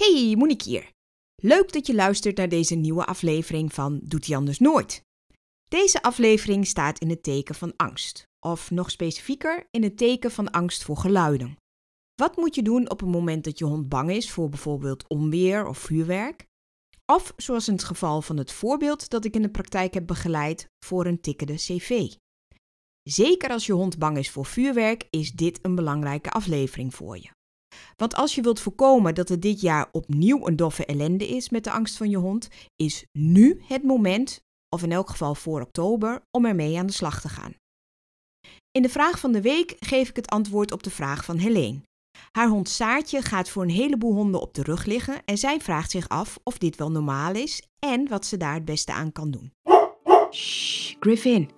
Hey, Monique hier. Leuk dat je luistert naar deze nieuwe aflevering van Doet hij anders nooit. Deze aflevering staat in het teken van angst, of nog specifieker in het teken van angst voor geluiden. Wat moet je doen op het moment dat je hond bang is voor bijvoorbeeld onweer of vuurwerk? Of zoals in het geval van het voorbeeld dat ik in de praktijk heb begeleid voor een tikkende cv. Zeker als je hond bang is voor vuurwerk, is dit een belangrijke aflevering voor je. Want als je wilt voorkomen dat er dit jaar opnieuw een doffe ellende is met de angst van je hond, is nu het moment, of in elk geval voor oktober, om ermee aan de slag te gaan. In de vraag van de week geef ik het antwoord op de vraag van Helene. Haar hond Saartje gaat voor een heleboel honden op de rug liggen en zij vraagt zich af of dit wel normaal is en wat ze daar het beste aan kan doen. Shh, Griffin,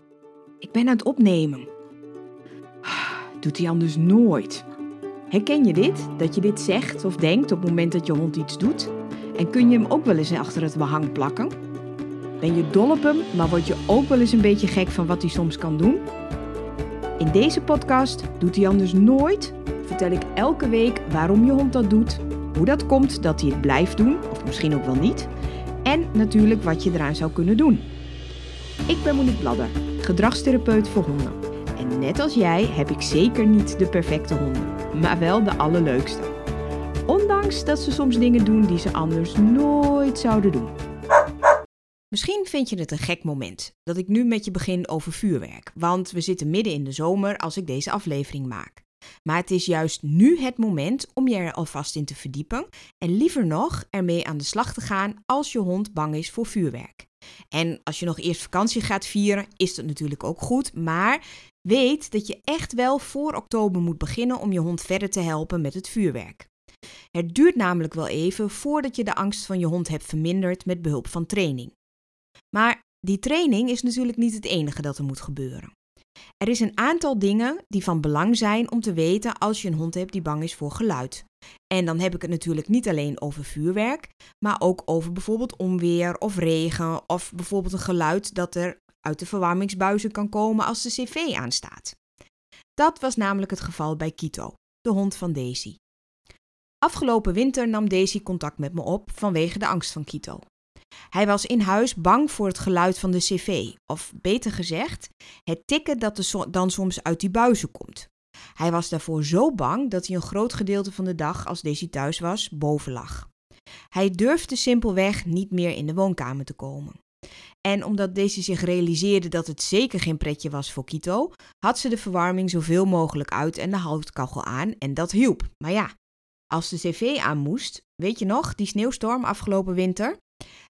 ik ben aan het opnemen. Doet hij anders nooit. Herken je dit? Dat je dit zegt of denkt op het moment dat je hond iets doet? En kun je hem ook wel eens achter het behang plakken? Ben je dol op hem, maar word je ook wel eens een beetje gek van wat hij soms kan doen? In deze podcast Doet hij anders nooit vertel ik elke week waarom je hond dat doet, hoe dat komt dat hij het blijft doen, of misschien ook wel niet, en natuurlijk wat je eraan zou kunnen doen. Ik ben Monique Bladder, gedragstherapeut voor honden. En net als jij heb ik zeker niet de perfecte honden maar wel de allerleukste. Ondanks dat ze soms dingen doen die ze anders nooit zouden doen. Misschien vind je het een gek moment dat ik nu met je begin over vuurwerk, want we zitten midden in de zomer als ik deze aflevering maak. Maar het is juist nu het moment om je er alvast in te verdiepen en liever nog ermee aan de slag te gaan als je hond bang is voor vuurwerk. En als je nog eerst vakantie gaat vieren, is dat natuurlijk ook goed, maar Weet dat je echt wel voor oktober moet beginnen om je hond verder te helpen met het vuurwerk. Het duurt namelijk wel even voordat je de angst van je hond hebt verminderd met behulp van training. Maar die training is natuurlijk niet het enige dat er moet gebeuren. Er is een aantal dingen die van belang zijn om te weten als je een hond hebt die bang is voor geluid. En dan heb ik het natuurlijk niet alleen over vuurwerk, maar ook over bijvoorbeeld onweer of regen of bijvoorbeeld een geluid dat er uit de verwarmingsbuizen kan komen als de cv aanstaat. Dat was namelijk het geval bij Kito, de hond van Daisy. Afgelopen winter nam Daisy contact met me op vanwege de angst van Kito. Hij was in huis bang voor het geluid van de cv, of beter gezegd, het tikken dat dan soms uit die buizen komt. Hij was daarvoor zo bang dat hij een groot gedeelte van de dag, als Daisy thuis was, boven lag. Hij durfde simpelweg niet meer in de woonkamer te komen. En omdat deze zich realiseerde dat het zeker geen pretje was voor Kito, had ze de verwarming zoveel mogelijk uit en de houtkachel aan en dat hielp. Maar ja, als de cv aan moest, weet je nog, die sneeuwstorm afgelopen winter?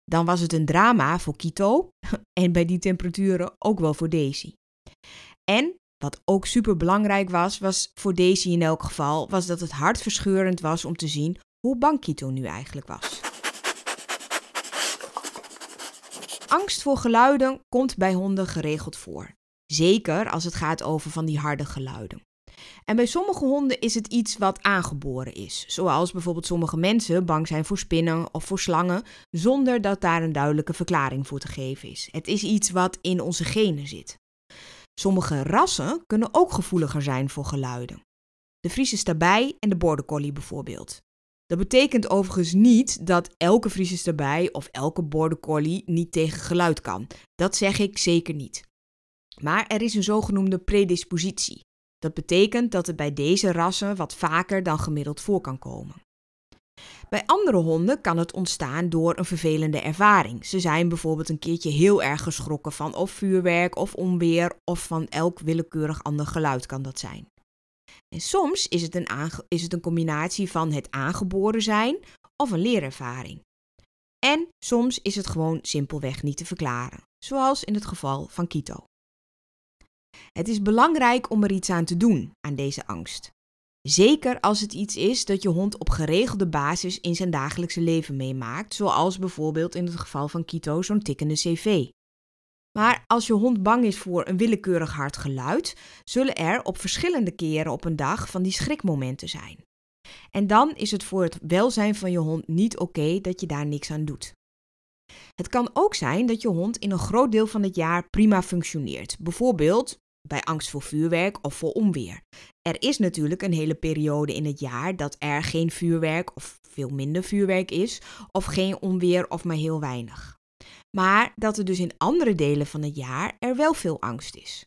Dan was het een drama voor Kito en bij die temperaturen ook wel voor Daisy. En wat ook super belangrijk was, was voor Daisy in elk geval, was dat het hartverscheurend was om te zien hoe bang Kito nu eigenlijk was. Angst voor geluiden komt bij honden geregeld voor. Zeker als het gaat over van die harde geluiden. En bij sommige honden is het iets wat aangeboren is, zoals bijvoorbeeld sommige mensen bang zijn voor spinnen of voor slangen, zonder dat daar een duidelijke verklaring voor te geven is. Het is iets wat in onze genen zit. Sommige rassen kunnen ook gevoeliger zijn voor geluiden. De Friese stabij en de border collie bijvoorbeeld. Dat betekent overigens niet dat elke Friese erbij of elke border collie niet tegen geluid kan. Dat zeg ik zeker niet. Maar er is een zogenoemde predispositie. Dat betekent dat het bij deze rassen wat vaker dan gemiddeld voor kan komen. Bij andere honden kan het ontstaan door een vervelende ervaring. Ze zijn bijvoorbeeld een keertje heel erg geschrokken van of vuurwerk of onweer of van elk willekeurig ander geluid kan dat zijn. En soms is het, een is het een combinatie van het aangeboren zijn of een leerervaring. En soms is het gewoon simpelweg niet te verklaren, zoals in het geval van Kito. Het is belangrijk om er iets aan te doen aan deze angst. Zeker als het iets is dat je hond op geregelde basis in zijn dagelijkse leven meemaakt, zoals bijvoorbeeld in het geval van Kito zo'n tikkende cv. Maar als je hond bang is voor een willekeurig hard geluid, zullen er op verschillende keren op een dag van die schrikmomenten zijn. En dan is het voor het welzijn van je hond niet oké dat je daar niks aan doet. Het kan ook zijn dat je hond in een groot deel van het jaar prima functioneert. Bijvoorbeeld bij angst voor vuurwerk of voor onweer. Er is natuurlijk een hele periode in het jaar dat er geen vuurwerk of veel minder vuurwerk is, of geen onweer of maar heel weinig. Maar dat er dus in andere delen van het jaar er wel veel angst is.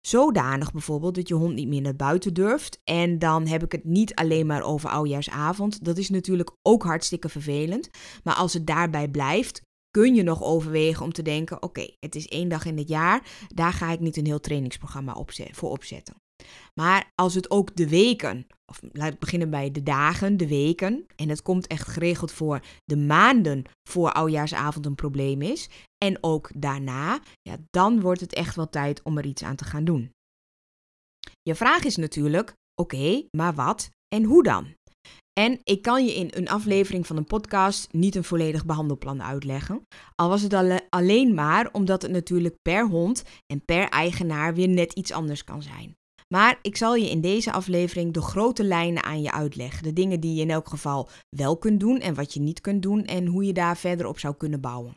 Zodanig bijvoorbeeld dat je hond niet meer naar buiten durft. En dan heb ik het niet alleen maar over oudjaarsavond. Dat is natuurlijk ook hartstikke vervelend. Maar als het daarbij blijft, kun je nog overwegen om te denken: oké, het is één dag in het jaar, daar ga ik niet een heel trainingsprogramma voor opzetten. Maar als het ook de weken, of laat ik beginnen bij de dagen, de weken, en het komt echt geregeld voor de maanden voor oudjaarsavond een probleem is, en ook daarna, ja, dan wordt het echt wel tijd om er iets aan te gaan doen. Je vraag is natuurlijk: oké, maar wat en hoe dan? En ik kan je in een aflevering van een podcast niet een volledig behandelplan uitleggen. Al was het alleen maar omdat het natuurlijk per hond en per eigenaar weer net iets anders kan zijn. Maar ik zal je in deze aflevering de grote lijnen aan je uitleggen. De dingen die je in elk geval wel kunt doen en wat je niet kunt doen en hoe je daar verder op zou kunnen bouwen.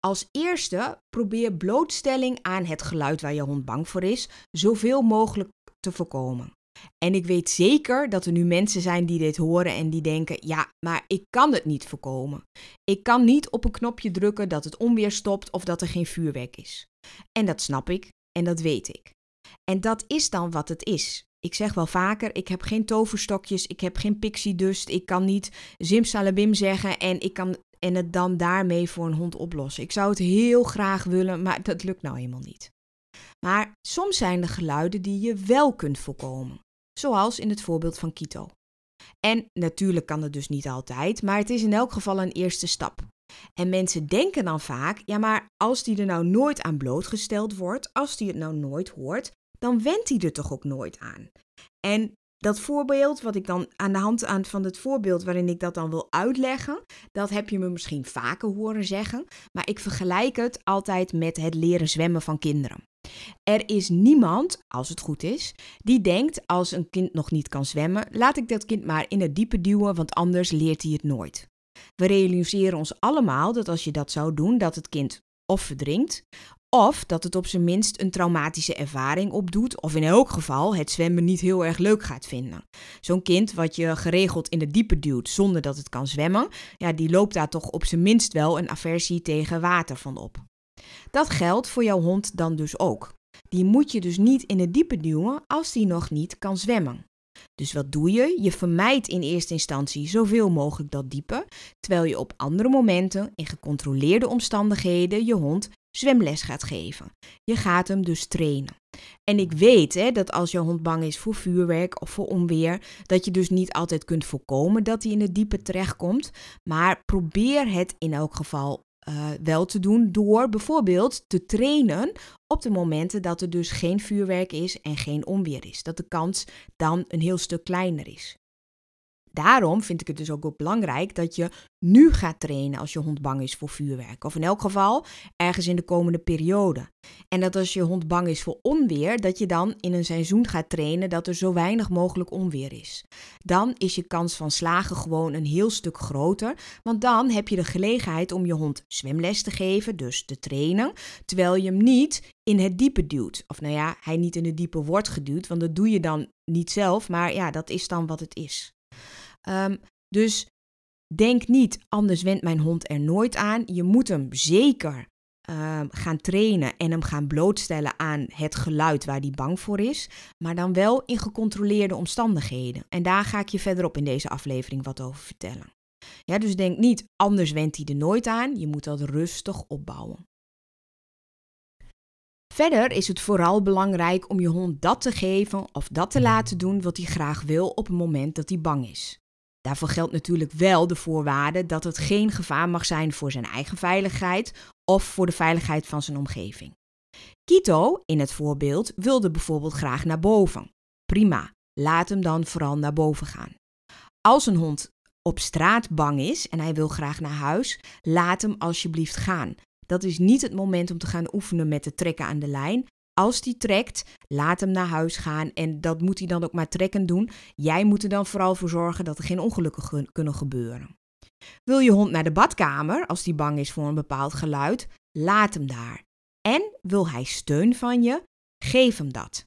Als eerste probeer blootstelling aan het geluid waar je hond bang voor is zoveel mogelijk te voorkomen. En ik weet zeker dat er nu mensen zijn die dit horen en die denken: ja, maar ik kan het niet voorkomen. Ik kan niet op een knopje drukken dat het onweer stopt of dat er geen vuurwerk is. En dat snap ik en dat weet ik. En dat is dan wat het is. Ik zeg wel vaker, ik heb geen toverstokjes, ik heb geen pixie dust, ik kan niet zimsalabim zeggen en ik kan en het dan daarmee voor een hond oplossen. Ik zou het heel graag willen, maar dat lukt nou eenmaal niet. Maar soms zijn er geluiden die je wel kunt voorkomen, zoals in het voorbeeld van Kito. En natuurlijk kan het dus niet altijd, maar het is in elk geval een eerste stap. En mensen denken dan vaak, ja maar als die er nou nooit aan blootgesteld wordt, als die het nou nooit hoort, dan wendt hij er toch ook nooit aan. En dat voorbeeld, wat ik dan aan de hand aan van het voorbeeld waarin ik dat dan wil uitleggen, dat heb je me misschien vaker horen zeggen, maar ik vergelijk het altijd met het leren zwemmen van kinderen. Er is niemand, als het goed is, die denkt als een kind nog niet kan zwemmen, laat ik dat kind maar in het diepe duwen, want anders leert hij het nooit. We realiseren ons allemaal dat als je dat zou doen, dat het kind of verdrinkt, of dat het op zijn minst een traumatische ervaring opdoet, of in elk geval het zwemmen niet heel erg leuk gaat vinden. Zo'n kind wat je geregeld in het diepe duwt zonder dat het kan zwemmen, ja, die loopt daar toch op zijn minst wel een aversie tegen water van op. Dat geldt voor jouw hond dan dus ook. Die moet je dus niet in het diepe duwen als die nog niet kan zwemmen. Dus wat doe je? Je vermijdt in eerste instantie zoveel mogelijk dat diepe, terwijl je op andere momenten in gecontroleerde omstandigheden je hond zwemles gaat geven. Je gaat hem dus trainen. En ik weet hè, dat als je hond bang is voor vuurwerk of voor onweer, dat je dus niet altijd kunt voorkomen dat hij in het diepe terechtkomt. Maar probeer het in elk geval uh, wel te doen door bijvoorbeeld te trainen op de momenten dat er dus geen vuurwerk is en geen onweer is. Dat de kans dan een heel stuk kleiner is. Daarom vind ik het dus ook belangrijk dat je nu gaat trainen als je hond bang is voor vuurwerk. Of in elk geval ergens in de komende periode. En dat als je hond bang is voor onweer, dat je dan in een seizoen gaat trainen dat er zo weinig mogelijk onweer is. Dan is je kans van slagen gewoon een heel stuk groter. Want dan heb je de gelegenheid om je hond zwemles te geven, dus te trainen. Terwijl je hem niet in het diepe duwt. Of nou ja, hij niet in het diepe wordt geduwd, want dat doe je dan niet zelf. Maar ja, dat is dan wat het is. Um, dus denk niet, anders wendt mijn hond er nooit aan. Je moet hem zeker um, gaan trainen en hem gaan blootstellen aan het geluid waar hij bang voor is. Maar dan wel in gecontroleerde omstandigheden. En daar ga ik je verderop in deze aflevering wat over vertellen. Ja, dus denk niet, anders wendt hij er nooit aan. Je moet dat rustig opbouwen. Verder is het vooral belangrijk om je hond dat te geven of dat te laten doen wat hij graag wil op het moment dat hij bang is. Daarvoor geldt natuurlijk wel de voorwaarde dat het geen gevaar mag zijn voor zijn eigen veiligheid of voor de veiligheid van zijn omgeving. Kito, in het voorbeeld, wilde bijvoorbeeld graag naar boven. Prima, laat hem dan vooral naar boven gaan. Als een hond op straat bang is en hij wil graag naar huis, laat hem alsjeblieft gaan. Dat is niet het moment om te gaan oefenen met het trekken aan de lijn. Als die trekt, laat hem naar huis gaan en dat moet hij dan ook maar trekken doen. Jij moet er dan vooral voor zorgen dat er geen ongelukken kunnen gebeuren. Wil je hond naar de badkamer als die bang is voor een bepaald geluid? Laat hem daar. En wil hij steun van je? Geef hem dat.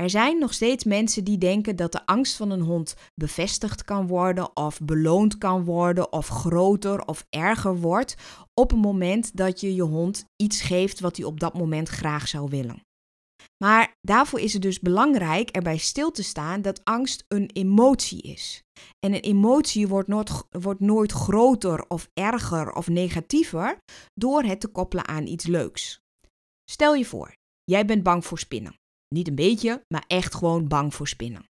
Er zijn nog steeds mensen die denken dat de angst van een hond bevestigd kan worden, of beloond kan worden, of groter of erger wordt op het moment dat je je hond iets geeft wat hij op dat moment graag zou willen. Maar daarvoor is het dus belangrijk erbij stil te staan dat angst een emotie is. En een emotie wordt nooit, wordt nooit groter of erger of negatiever door het te koppelen aan iets leuks. Stel je voor, jij bent bang voor spinnen. Niet een beetje, maar echt gewoon bang voor spinnen.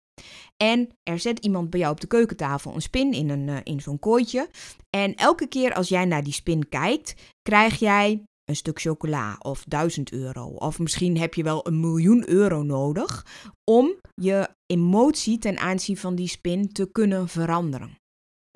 En er zet iemand bij jou op de keukentafel een spin in, een, uh, in zo'n kooitje. En elke keer als jij naar die spin kijkt, krijg jij een stuk chocola of 1000 euro. Of misschien heb je wel een miljoen euro nodig om je emotie ten aanzien van die spin te kunnen veranderen.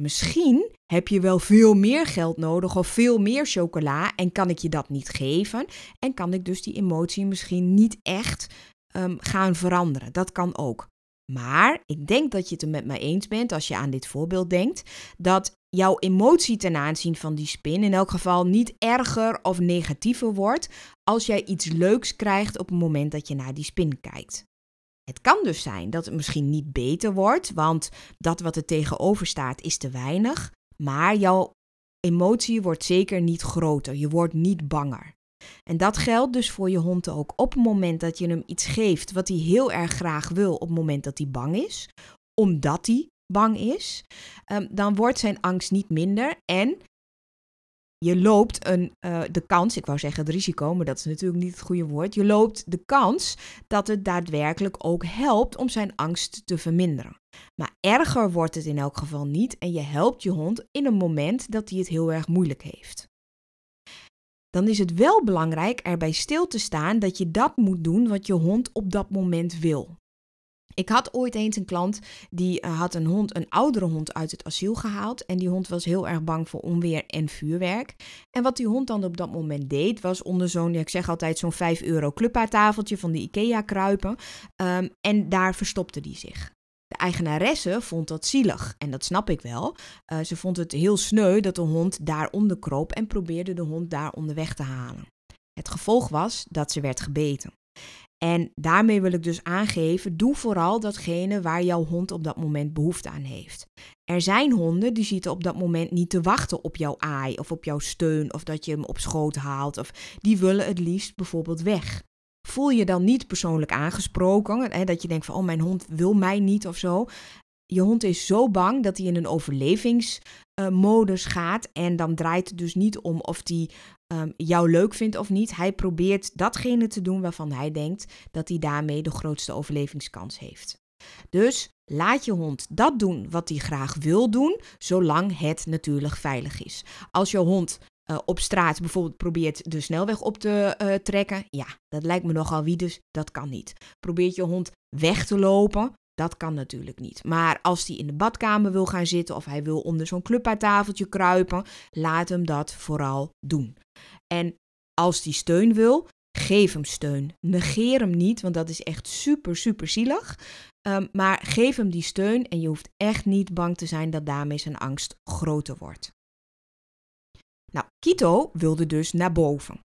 Misschien heb je wel veel meer geld nodig of veel meer chocola en kan ik je dat niet geven en kan ik dus die emotie misschien niet echt um, gaan veranderen. Dat kan ook. Maar ik denk dat je het er met mij eens bent als je aan dit voorbeeld denkt, dat jouw emotie ten aanzien van die spin in elk geval niet erger of negatiever wordt als jij iets leuks krijgt op het moment dat je naar die spin kijkt. Het kan dus zijn dat het misschien niet beter wordt, want dat wat er tegenover staat is te weinig, maar jouw emotie wordt zeker niet groter, je wordt niet banger. En dat geldt dus voor je hond ook. Op het moment dat je hem iets geeft wat hij heel erg graag wil, op het moment dat hij bang is, omdat hij bang is, um, dan wordt zijn angst niet minder en je loopt een, uh, de kans, ik wou zeggen het risico, maar dat is natuurlijk niet het goede woord. Je loopt de kans dat het daadwerkelijk ook helpt om zijn angst te verminderen. Maar erger wordt het in elk geval niet en je helpt je hond in een moment dat hij het heel erg moeilijk heeft dan is het wel belangrijk erbij stil te staan dat je dat moet doen wat je hond op dat moment wil. Ik had ooit eens een klant die uh, had een hond, een oudere hond uit het asiel gehaald. En die hond was heel erg bang voor onweer en vuurwerk. En wat die hond dan op dat moment deed, was onder zo'n, ik zeg altijd zo'n 5 euro clubpaartafeltje van de IKEA kruipen. Um, en daar verstopte die zich. De eigenaresse vond dat zielig en dat snap ik wel. Uh, ze vond het heel sneu dat de hond daaronder kroop en probeerde de hond daar onderweg te halen. Het gevolg was dat ze werd gebeten. En daarmee wil ik dus aangeven, doe vooral datgene waar jouw hond op dat moment behoefte aan heeft. Er zijn honden die zitten op dat moment niet te wachten op jouw aai of op jouw steun of dat je hem op schoot haalt of die willen het liefst bijvoorbeeld weg. Voel je dan niet persoonlijk aangesproken, hè, dat je denkt van oh mijn hond wil mij niet of zo. Je hond is zo bang dat hij in een overlevingsmodus gaat en dan draait het dus niet om of hij um, jou leuk vindt of niet. Hij probeert datgene te doen waarvan hij denkt dat hij daarmee de grootste overlevingskans heeft. Dus laat je hond dat doen wat hij graag wil doen, zolang het natuurlijk veilig is. Als je hond uh, op straat bijvoorbeeld probeert de snelweg op te uh, trekken, ja, dat lijkt me nogal wie, dus dat kan niet. Probeert je hond weg te lopen, dat kan natuurlijk niet. Maar als hij in de badkamer wil gaan zitten of hij wil onder zo'n clubtafeltje kruipen, laat hem dat vooral doen. En als hij steun wil, geef hem steun. Negeer hem niet, want dat is echt super, super zielig. Um, maar geef hem die steun en je hoeft echt niet bang te zijn dat daarmee zijn angst groter wordt. Nou, Kito wilde dus naar boven.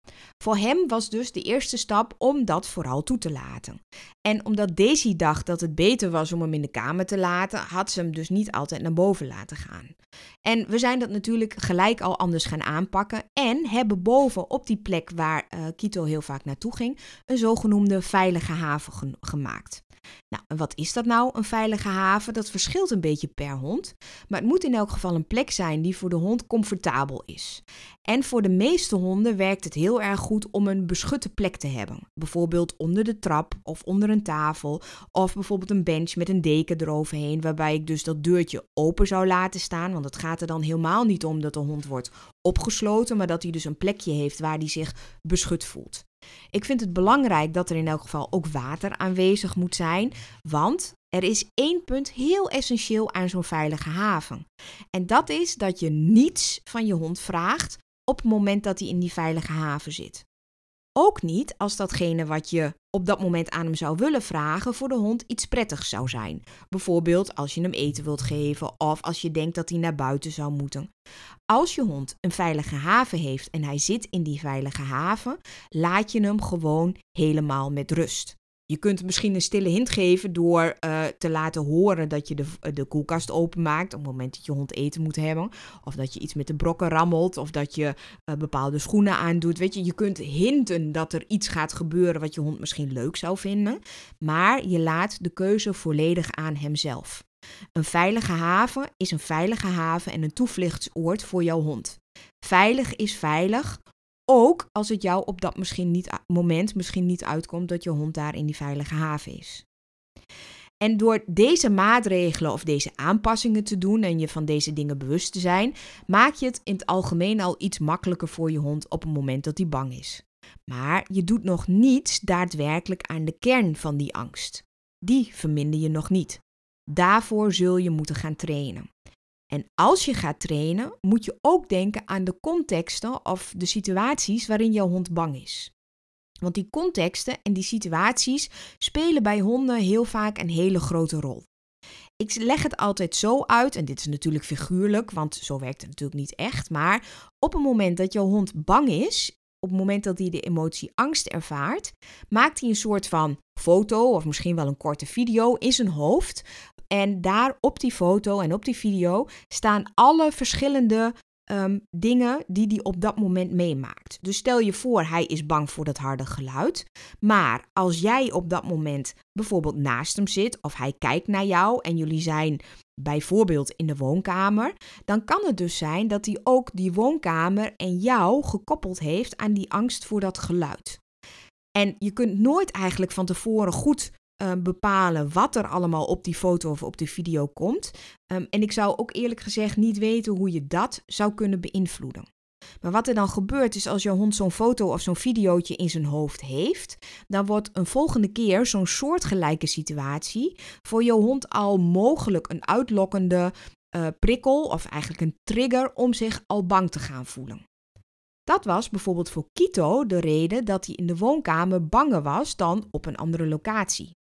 Voor hem was dus de eerste stap om dat vooral toe te laten. En omdat Daisy dacht dat het beter was om hem in de kamer te laten, had ze hem dus niet altijd naar boven laten gaan. En we zijn dat natuurlijk gelijk al anders gaan aanpakken en hebben boven op die plek waar Kito heel vaak naartoe ging, een zogenoemde veilige haven gemaakt. Nou, wat is dat nou, een veilige haven? Dat verschilt een beetje per hond, maar het moet in elk geval een plek zijn die voor de hond comfortabel is. En voor de meeste honden werkt het heel erg goed om een beschutte plek te hebben. Bijvoorbeeld onder de trap of onder een tafel. Of bijvoorbeeld een bench met een deken eroverheen. Waarbij ik dus dat deurtje open zou laten staan. Want het gaat er dan helemaal niet om dat de hond wordt opgesloten. Maar dat hij dus een plekje heeft waar hij zich beschut voelt. Ik vind het belangrijk dat er in elk geval ook water aanwezig moet zijn. Want er is één punt heel essentieel aan zo'n veilige haven. En dat is dat je niets van je hond vraagt op het moment dat hij in die veilige haven zit. Ook niet als datgene wat je op dat moment aan hem zou willen vragen voor de hond iets prettigs zou zijn. Bijvoorbeeld als je hem eten wilt geven of als je denkt dat hij naar buiten zou moeten. Als je hond een veilige haven heeft en hij zit in die veilige haven, laat je hem gewoon helemaal met rust. Je kunt misschien een stille hint geven door uh, te laten horen dat je de, de koelkast openmaakt op het moment dat je hond eten moet hebben. Of dat je iets met de brokken rammelt. Of dat je uh, bepaalde schoenen aandoet. Weet je, je kunt hinten dat er iets gaat gebeuren wat je hond misschien leuk zou vinden. Maar je laat de keuze volledig aan hemzelf. Een veilige haven is een veilige haven en een toevluchtsoord voor jouw hond. Veilig is veilig, ook als het jou op dat misschien niet, moment misschien niet uitkomt dat je hond daar in die veilige haven is. En door deze maatregelen of deze aanpassingen te doen en je van deze dingen bewust te zijn, maak je het in het algemeen al iets makkelijker voor je hond op het moment dat hij bang is. Maar je doet nog niets daadwerkelijk aan de kern van die angst. Die verminder je nog niet. Daarvoor zul je moeten gaan trainen. En als je gaat trainen, moet je ook denken aan de contexten of de situaties waarin jouw hond bang is. Want die contexten en die situaties spelen bij honden heel vaak een hele grote rol. Ik leg het altijd zo uit, en dit is natuurlijk figuurlijk, want zo werkt het natuurlijk niet echt. Maar op het moment dat jouw hond bang is, op het moment dat hij de emotie angst ervaart, maakt hij een soort van foto of misschien wel een korte video in zijn hoofd, en daar op die foto en op die video staan alle verschillende um, dingen die hij op dat moment meemaakt. Dus stel je voor, hij is bang voor dat harde geluid. Maar als jij op dat moment bijvoorbeeld naast hem zit of hij kijkt naar jou en jullie zijn bijvoorbeeld in de woonkamer, dan kan het dus zijn dat hij ook die woonkamer en jou gekoppeld heeft aan die angst voor dat geluid. En je kunt nooit eigenlijk van tevoren goed Ehm, bepalen wat er allemaal op die foto of op de video komt. Ehm, en ik zou ook eerlijk gezegd niet weten hoe je dat zou kunnen beïnvloeden. Maar wat er dan gebeurt is als je hond zo'n foto of zo'n videootje in zijn hoofd heeft, dan wordt een volgende keer zo'n soortgelijke situatie voor je hond al mogelijk een uitlokkende uh, prikkel of eigenlijk een trigger om zich al bang te gaan voelen. Dat was bijvoorbeeld voor Kito de reden dat hij in de woonkamer banger was dan op een andere locatie.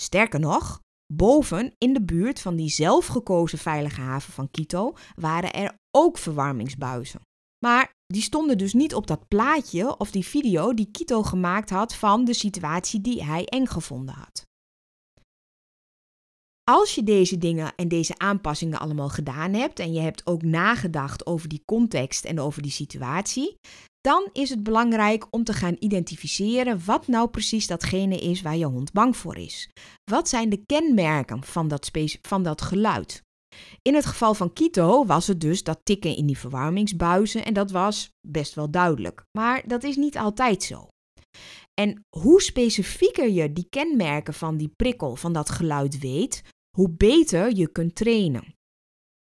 Sterker nog, boven in de buurt van die zelfgekozen veilige haven van Quito waren er ook verwarmingsbuizen. Maar die stonden dus niet op dat plaatje of die video die Quito gemaakt had van de situatie die hij eng gevonden had. Als je deze dingen en deze aanpassingen allemaal gedaan hebt en je hebt ook nagedacht over die context en over die situatie, dan is het belangrijk om te gaan identificeren wat nou precies datgene is waar je hond bang voor is. Wat zijn de kenmerken van dat, van dat geluid? In het geval van Kito was het dus dat tikken in die verwarmingsbuizen en dat was best wel duidelijk. Maar dat is niet altijd zo. En hoe specifieker je die kenmerken van die prikkel, van dat geluid weet, hoe beter je kunt trainen.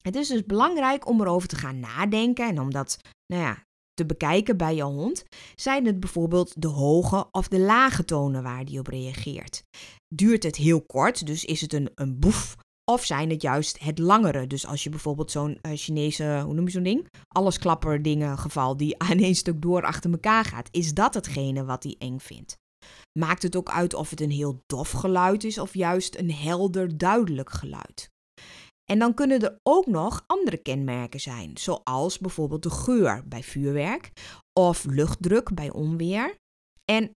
Het is dus belangrijk om erover te gaan nadenken en om dat nou ja, te bekijken bij je hond, zijn het bijvoorbeeld de hoge of de lage tonen waar die op reageert. Duurt het heel kort, dus is het een, een boef, of zijn het juist het langere? Dus als je bijvoorbeeld zo'n uh, Chinese, hoe noem je zo'n ding? Allesklapper dingen geval die aan stuk door achter elkaar gaat. Is dat hetgene wat hij eng vindt? Maakt het ook uit of het een heel dof geluid is of juist een helder, duidelijk geluid? En dan kunnen er ook nog andere kenmerken zijn, zoals bijvoorbeeld de geur bij vuurwerk of luchtdruk bij onweer. En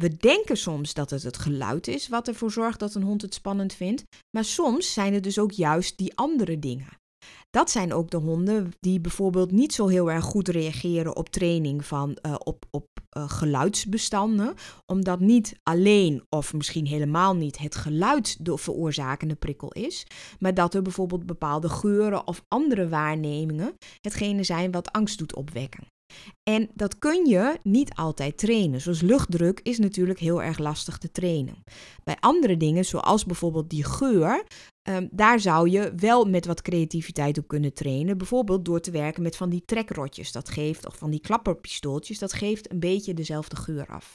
we denken soms dat het het geluid is wat ervoor zorgt dat een hond het spannend vindt, maar soms zijn het dus ook juist die andere dingen. Dat zijn ook de honden die bijvoorbeeld niet zo heel erg goed reageren op training van uh, op, op uh, geluidsbestanden, omdat niet alleen of misschien helemaal niet het geluid de veroorzakende prikkel is, maar dat er bijvoorbeeld bepaalde geuren of andere waarnemingen hetgene zijn wat angst doet opwekken. En dat kun je niet altijd trainen. Zoals luchtdruk is natuurlijk heel erg lastig te trainen. Bij andere dingen, zoals bijvoorbeeld die geur, um, daar zou je wel met wat creativiteit op kunnen trainen. Bijvoorbeeld door te werken met van die trekrotjes. Dat geeft, of van die klapperpistooltjes. Dat geeft een beetje dezelfde geur af.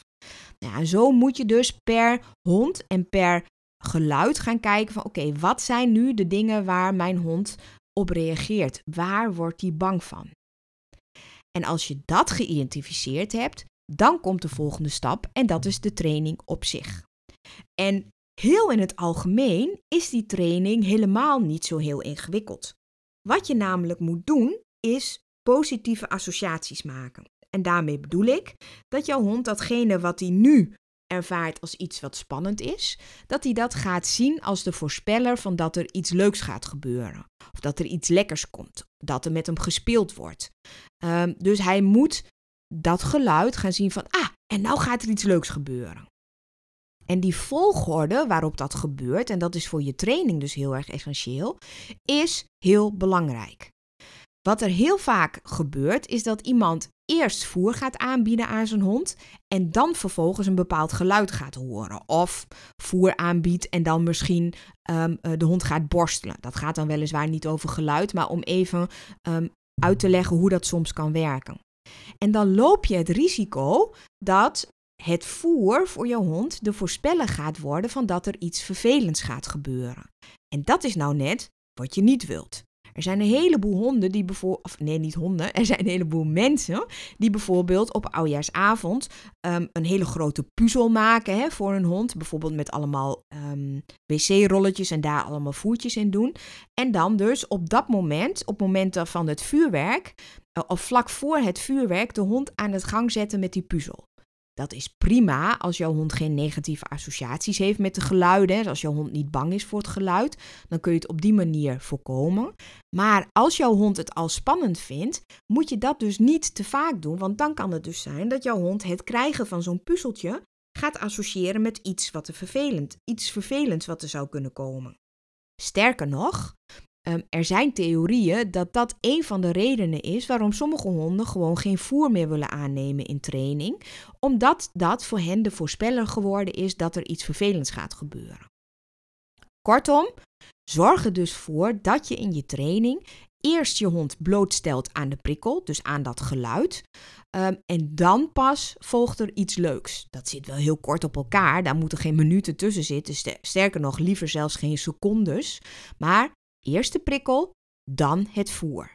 Nou, en zo moet je dus per hond en per geluid gaan kijken van oké, wat zijn nu de dingen waar mijn hond op reageert? Waar wordt hij bang van? En als je dat geïdentificeerd hebt, dan komt de volgende stap en dat is de training op zich. En heel in het algemeen is die training helemaal niet zo heel ingewikkeld. Wat je namelijk moet doen, is positieve associaties maken. En daarmee bedoel ik dat jouw hond datgene wat hij nu ervaart als iets wat spannend is, dat hij dat gaat zien als de voorspeller van dat er iets leuks gaat gebeuren. Of dat er iets lekkers komt, dat er met hem gespeeld wordt. Ehm, dus hij moet dat geluid gaan zien van, ah, en nou gaat er iets leuks gebeuren. En die volgorde waarop dat gebeurt, en dat is voor je training dus heel erg essentieel, is heel belangrijk. Wat er heel vaak gebeurt, is dat iemand eerst voer gaat aanbieden aan zijn hond en dan vervolgens een bepaald geluid gaat horen. Of voer aanbiedt en dan misschien um, de hond gaat borstelen. Dat gaat dan weliswaar niet over geluid, maar om even um, uit te leggen hoe dat soms kan werken. En dan loop je het risico dat het voer voor je hond de voorspeller gaat worden van dat er iets vervelends gaat gebeuren. En dat is nou net wat je niet wilt. Er zijn een heleboel honden die bijvoorbeeld, of nee, niet honden, er zijn een heleboel mensen die bijvoorbeeld op oudjaarsavond um, een hele grote puzzel maken hè, voor een hond. Bijvoorbeeld met allemaal um, wc-rolletjes en daar allemaal voertjes in doen. En dan dus op dat moment, op momenten van het vuurwerk, uh, of vlak voor het vuurwerk, de hond aan het gang zetten met die puzzel. Dat is prima als jouw hond geen negatieve associaties heeft met de geluiden. Als jouw hond niet bang is voor het geluid, dan kun je het op die manier voorkomen. Maar als jouw hond het al spannend vindt, moet je dat dus niet te vaak doen. Want dan kan het dus zijn dat jouw hond het krijgen van zo'n puzzeltje gaat associëren met iets wat er vervelend, iets vervelends wat er zou kunnen komen. Sterker nog, Ehm, er zijn theorieën dat dat een van de redenen is waarom sommige honden gewoon geen voer meer willen aannemen in training, omdat dat voor hen de voorspeller geworden is dat er iets vervelends gaat gebeuren. Kortom, zorg er dus voor dat je in je training eerst je hond blootstelt aan de prikkel, dus aan dat geluid. Um, en dan pas volgt er iets leuks. Dat zit wel heel kort op elkaar, daar moeten geen minuten tussen zitten. Sterker nog, liever zelfs geen secondes. Maar Eerst de prikkel, dan het voer.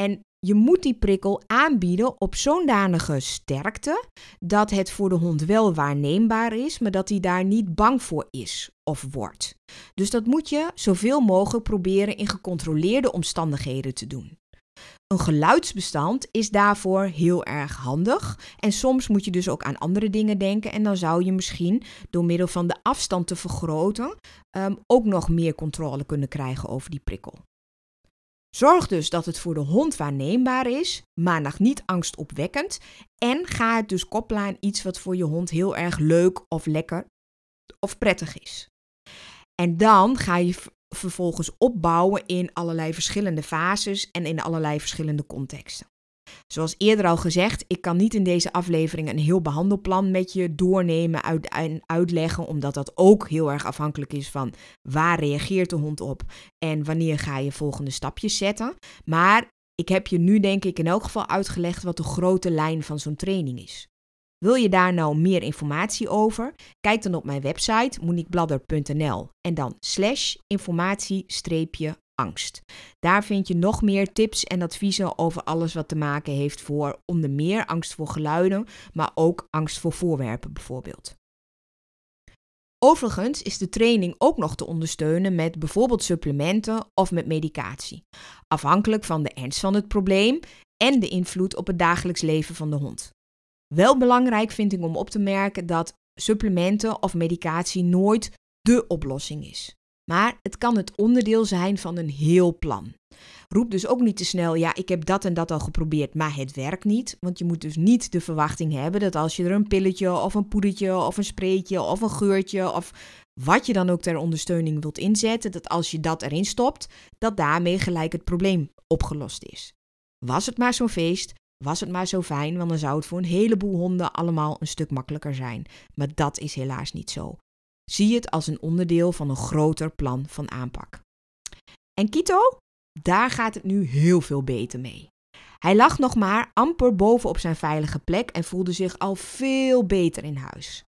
En je moet die prikkel aanbieden op zo'n danige sterkte dat het voor de hond wel waarneembaar is, maar dat hij daar niet bang voor is of wordt. Dus dat moet je zoveel mogelijk proberen in gecontroleerde omstandigheden te doen. Een geluidsbestand is daarvoor heel erg handig. En soms moet je dus ook aan andere dingen denken. En dan zou je misschien door middel van de afstand te vergroten ehm, ook nog meer controle kunnen krijgen over die prikkel. Zorg dus dat het voor de hond waarneembaar is, maar nog niet angstopwekkend. En ga het dus koppelen aan iets wat voor je hond heel erg leuk of lekker of prettig is. En dan ga je vervolgens opbouwen in allerlei verschillende fases en in allerlei verschillende contexten. Zoals eerder al gezegd, ik kan niet in deze aflevering een heel behandelplan met je doornemen en uitleggen, omdat dat ook heel erg afhankelijk is van waar reageert de hond op en wanneer ga je volgende stapjes zetten. Maar ik heb je nu denk ik in elk geval uitgelegd wat de grote lijn van zo'n training is. Wil je daar nou meer informatie over? Kijk dan op mijn website moniquebladder.nl en dan slash informatie-angst. Daar vind je nog meer tips en adviezen over alles wat te maken heeft voor onder meer angst voor geluiden, maar ook angst voor voorwerpen bijvoorbeeld. Overigens is de training ook nog te ondersteunen met bijvoorbeeld supplementen of met medicatie, afhankelijk van de ernst van het probleem en de invloed op het dagelijks leven van de hond. Wel belangrijk vind ik om op te merken dat supplementen of medicatie nooit de oplossing is. Maar het kan het onderdeel zijn van een heel plan. Roep dus ook niet te snel, ja, ik heb dat en dat al geprobeerd, maar het werkt niet. Want je moet dus niet de verwachting hebben dat als je er een pilletje of een poedertje of een spreetje of een geurtje of wat je dan ook ter ondersteuning wilt inzetten, dat als je dat erin stopt, dat daarmee gelijk het probleem opgelost is. Was het maar zo'n feest, was het maar zo fijn, want dan zou het voor een heleboel honden allemaal een stuk makkelijker zijn. Maar dat is helaas niet zo. Zie het als een onderdeel van een groter plan van aanpak. En Kito? Daar gaat het nu heel veel beter mee. Hij lag nog maar amper boven op zijn veilige plek en voelde zich al veel beter in huis.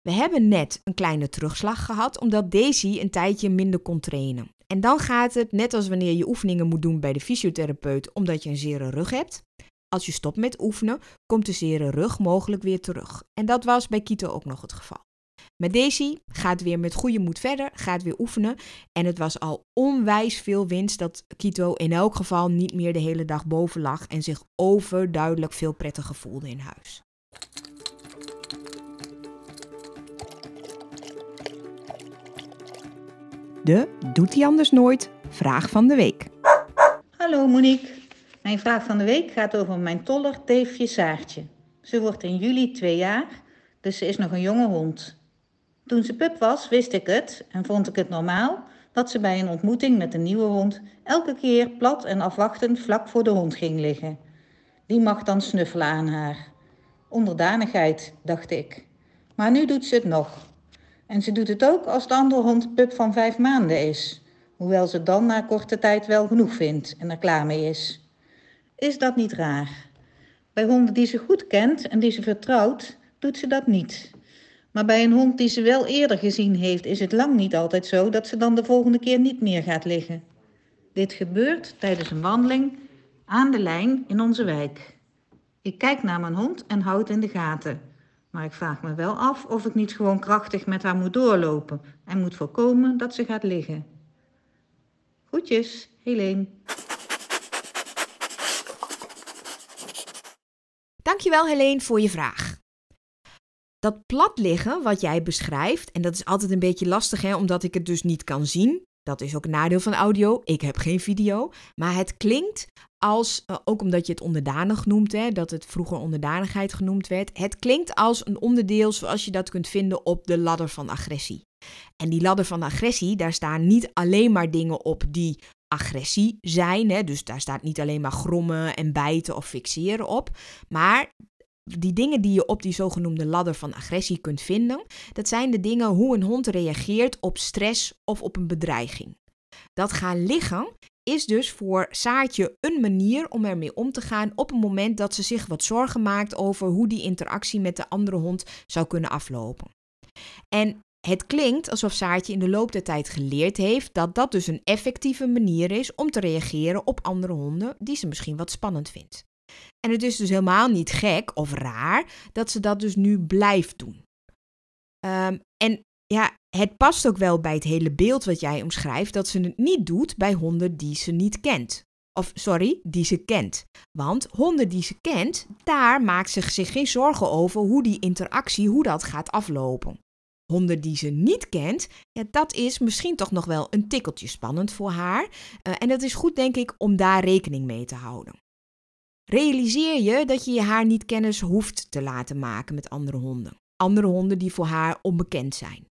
We hebben net een kleine terugslag gehad omdat Daisy een tijdje minder kon trainen. En dan gaat het, net als wanneer je oefeningen moet doen bij de fysiotherapeut omdat je een zere rug hebt, als je stopt met oefenen, komt de zere rug mogelijk weer terug. En dat was bij Kito ook nog het geval. Met Daisy gaat weer met goede moed verder, gaat weer oefenen. En het was al onwijs veel winst dat Kito in elk geval niet meer de hele dag boven lag en zich overduidelijk veel prettiger voelde in huis. De Doet hij anders nooit? Vraag van de week. Hallo Monique. Mijn vraag van de week gaat over mijn toller teefje Saartje. Ze wordt in juli twee jaar, dus ze is nog een jonge hond. Toen ze pup was, wist ik het en vond ik het normaal dat ze bij een ontmoeting met een nieuwe hond elke keer plat en afwachtend vlak voor de hond ging liggen. Die mag dan snuffelen aan haar. Onderdanigheid, dacht ik. Maar nu doet ze het nog. En ze doet het ook als de andere hond pup van vijf maanden is. Hoewel ze dan na korte tijd wel genoeg vindt en er klaar mee is. Is dat niet raar? Bij honden die ze goed kent en die ze vertrouwt, doet ze dat niet. Maar bij een hond die ze wel eerder gezien heeft, is het lang niet altijd zo dat ze dan de volgende keer niet meer gaat liggen. Dit gebeurt tijdens een wandeling aan de lijn in onze wijk. Ik kijk naar mijn hond en houd in de gaten. Maar ik vraag me wel af of ik niet gewoon krachtig met haar moet doorlopen en moet voorkomen dat ze gaat liggen. Groetjes, Helene. Dankjewel Helene voor je vraag. Dat plat liggen wat jij beschrijft, en dat is altijd een beetje lastig hè, omdat ik het dus niet kan zien. Dat is ook een nadeel van audio. Ik heb geen video. Maar het klinkt als, eh, ook omdat je het onderdanig noemt, hè, dat het vroeger onderdanigheid genoemd werd. Het klinkt als een onderdeel zoals je dat kunt vinden op de ladder van agressie. En die ladder van agressie, daar staan niet alleen maar dingen op die agressie zijn. Hè, dus daar staat niet alleen maar grommen en bijten of fixeren op. Maar die dingen die je op die zogenoemde ladder van agressie kunt vinden, dat zijn de dingen hoe een hond reageert op stress of op een bedreiging. Dat gaan liggen is dus voor Saartje een manier om ermee om te gaan op het moment dat ze zich wat zorgen maakt over hoe die interactie met de andere hond zou kunnen aflopen. En het klinkt alsof Saartje in de loop der tijd geleerd heeft dat dat dus een effectieve manier is om te reageren op andere honden die ze misschien wat spannend vindt. En het is dus helemaal niet gek of raar dat ze dat dus nu blijft doen. Ehm, en ja, het past ook wel bij het hele beeld wat jij omschrijft dat ze het niet doet bij honden die ze niet kent. Of sorry, die ze kent. Want honden die ze kent, daar maakt ze zich geen zorgen over hoe die interactie, hoe dat gaat aflopen. Honden die ze niet kent, ja, dat is misschien toch nog wel een tikkeltje spannend voor haar. Uh, en dat is goed, denk ik, om daar rekening mee te houden. Realiseer je dat je je haar niet kennis hoeft te laten maken met andere honden. Andere honden die voor haar onbekend zijn.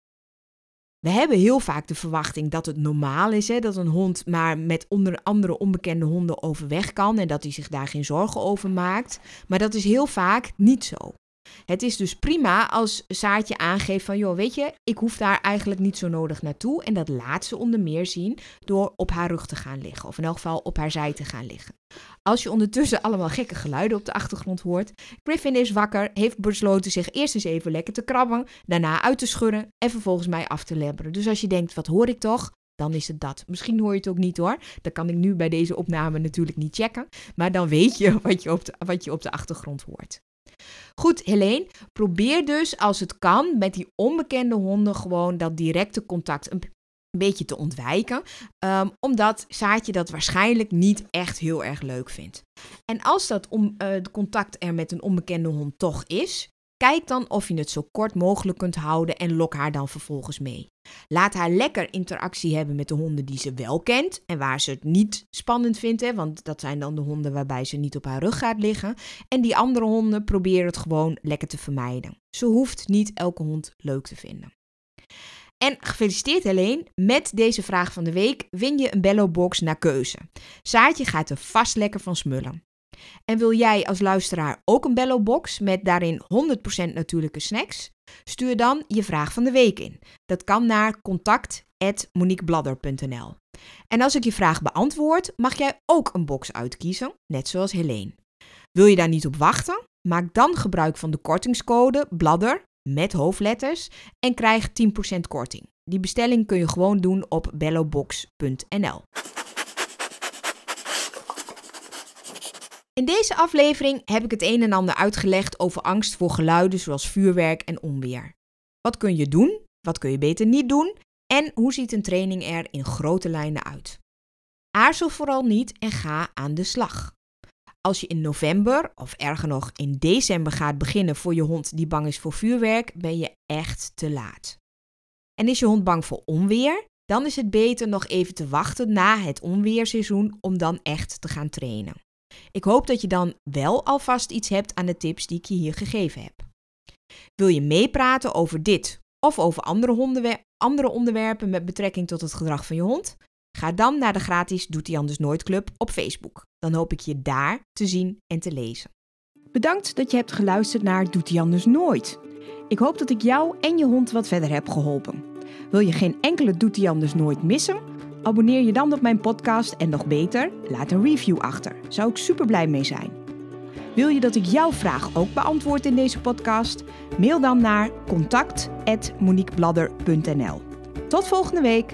We hebben heel vaak de verwachting dat het normaal is hè, dat een hond maar met onder andere onbekende honden overweg kan en dat hij zich daar geen zorgen over maakt. Maar dat is heel vaak niet zo. Het is dus prima als Saartje aangeeft van, joh, weet je, ik hoef daar eigenlijk niet zo nodig naartoe. En dat laat ze onder meer zien door op haar rug te gaan liggen, of in elk geval op haar zij te gaan liggen. Als je ondertussen allemaal gekke geluiden op de achtergrond hoort, Griffin is wakker, heeft besloten zich eerst eens even lekker te krabben, daarna uit te schudden en vervolgens mij af te lebberen. Dus als je denkt, wat hoor ik toch? dan is het dat. Misschien hoor je het ook niet hoor. Dat kan ik nu bij deze opname natuurlijk niet checken. Maar dan weet je wat je op wat je op de achtergrond hoort. Goed, Helene, probeer dus als het kan met die onbekende honden gewoon dat directe contact een beetje te ontwijken, um, omdat Saatje dat waarschijnlijk niet echt heel erg leuk vindt. En als dat om, de contact er met een onbekende hond toch is, Kijk dan of je het zo kort mogelijk kunt houden en lok haar dan vervolgens mee. Laat haar lekker interactie hebben met de honden die ze wel kent en waar ze het niet spannend vindt, hè, want dat zijn dan de honden waarbij ze niet op haar rug gaat liggen. En die andere honden probeer het gewoon lekker te vermijden. Ze hoeft niet elke hond leuk te vinden. En gefeliciteerd Helene, met deze vraag van de week win je een Bello Box naar keuze. Saartje gaat er vast lekker van smullen. En wil jij als luisteraar ook een Bello Box met daarin 100% natuurlijke snacks? Stuur dan je vraag van de week in. Dat kan naar contact@moniquebladder.nl. En als ik je vraag beantwoord, mag jij ook een box uitkiezen, net zoals Helene. Wil je daar niet op wachten? Maak dan gebruik van de kortingscode BLADDER met hoofdletters en krijg 10% korting. Die bestelling kun je gewoon doen op bellobox.nl. In deze aflevering heb ik het een en ander uitgelegd over angst voor geluiden zoals vuurwerk en onweer. Wat kun je doen? Wat kun je beter niet doen? En hoe ziet een training er in grote lijnen uit? Aarzel vooral niet en ga aan de slag. Als je in november of erger nog in december gaat beginnen voor je hond die bang is voor vuurwerk, ben je echt te laat. En is je hond bang voor onweer? dan is het beter nog even te wachten na het onweerseizoen om dan echt te gaan trainen. Ik hoop dat je dan wel alvast iets hebt aan de tips die ik je hier gegeven heb. Wil je meepraten over dit of over andere, andere onderwerpen met betrekking tot het gedrag van je hond? Ga dan naar de gratis Doet hij anders nooit club op Facebook. Dan hoop ik je daar te zien en te lezen. Bedankt dat je hebt geluisterd naar Doet hij anders nooit. Ik hoop dat ik jou en je hond wat verder heb geholpen. Wil je geen enkele Doet hij anders nooit missen? Abonneer je dan op mijn podcast en nog beter, laat een review achter. Zou ik super blij mee zijn. Wil je dat ik jouw vraag ook beantwoord in deze podcast? Mail dan naar contact@moniquebladder.nl. Tot volgende week.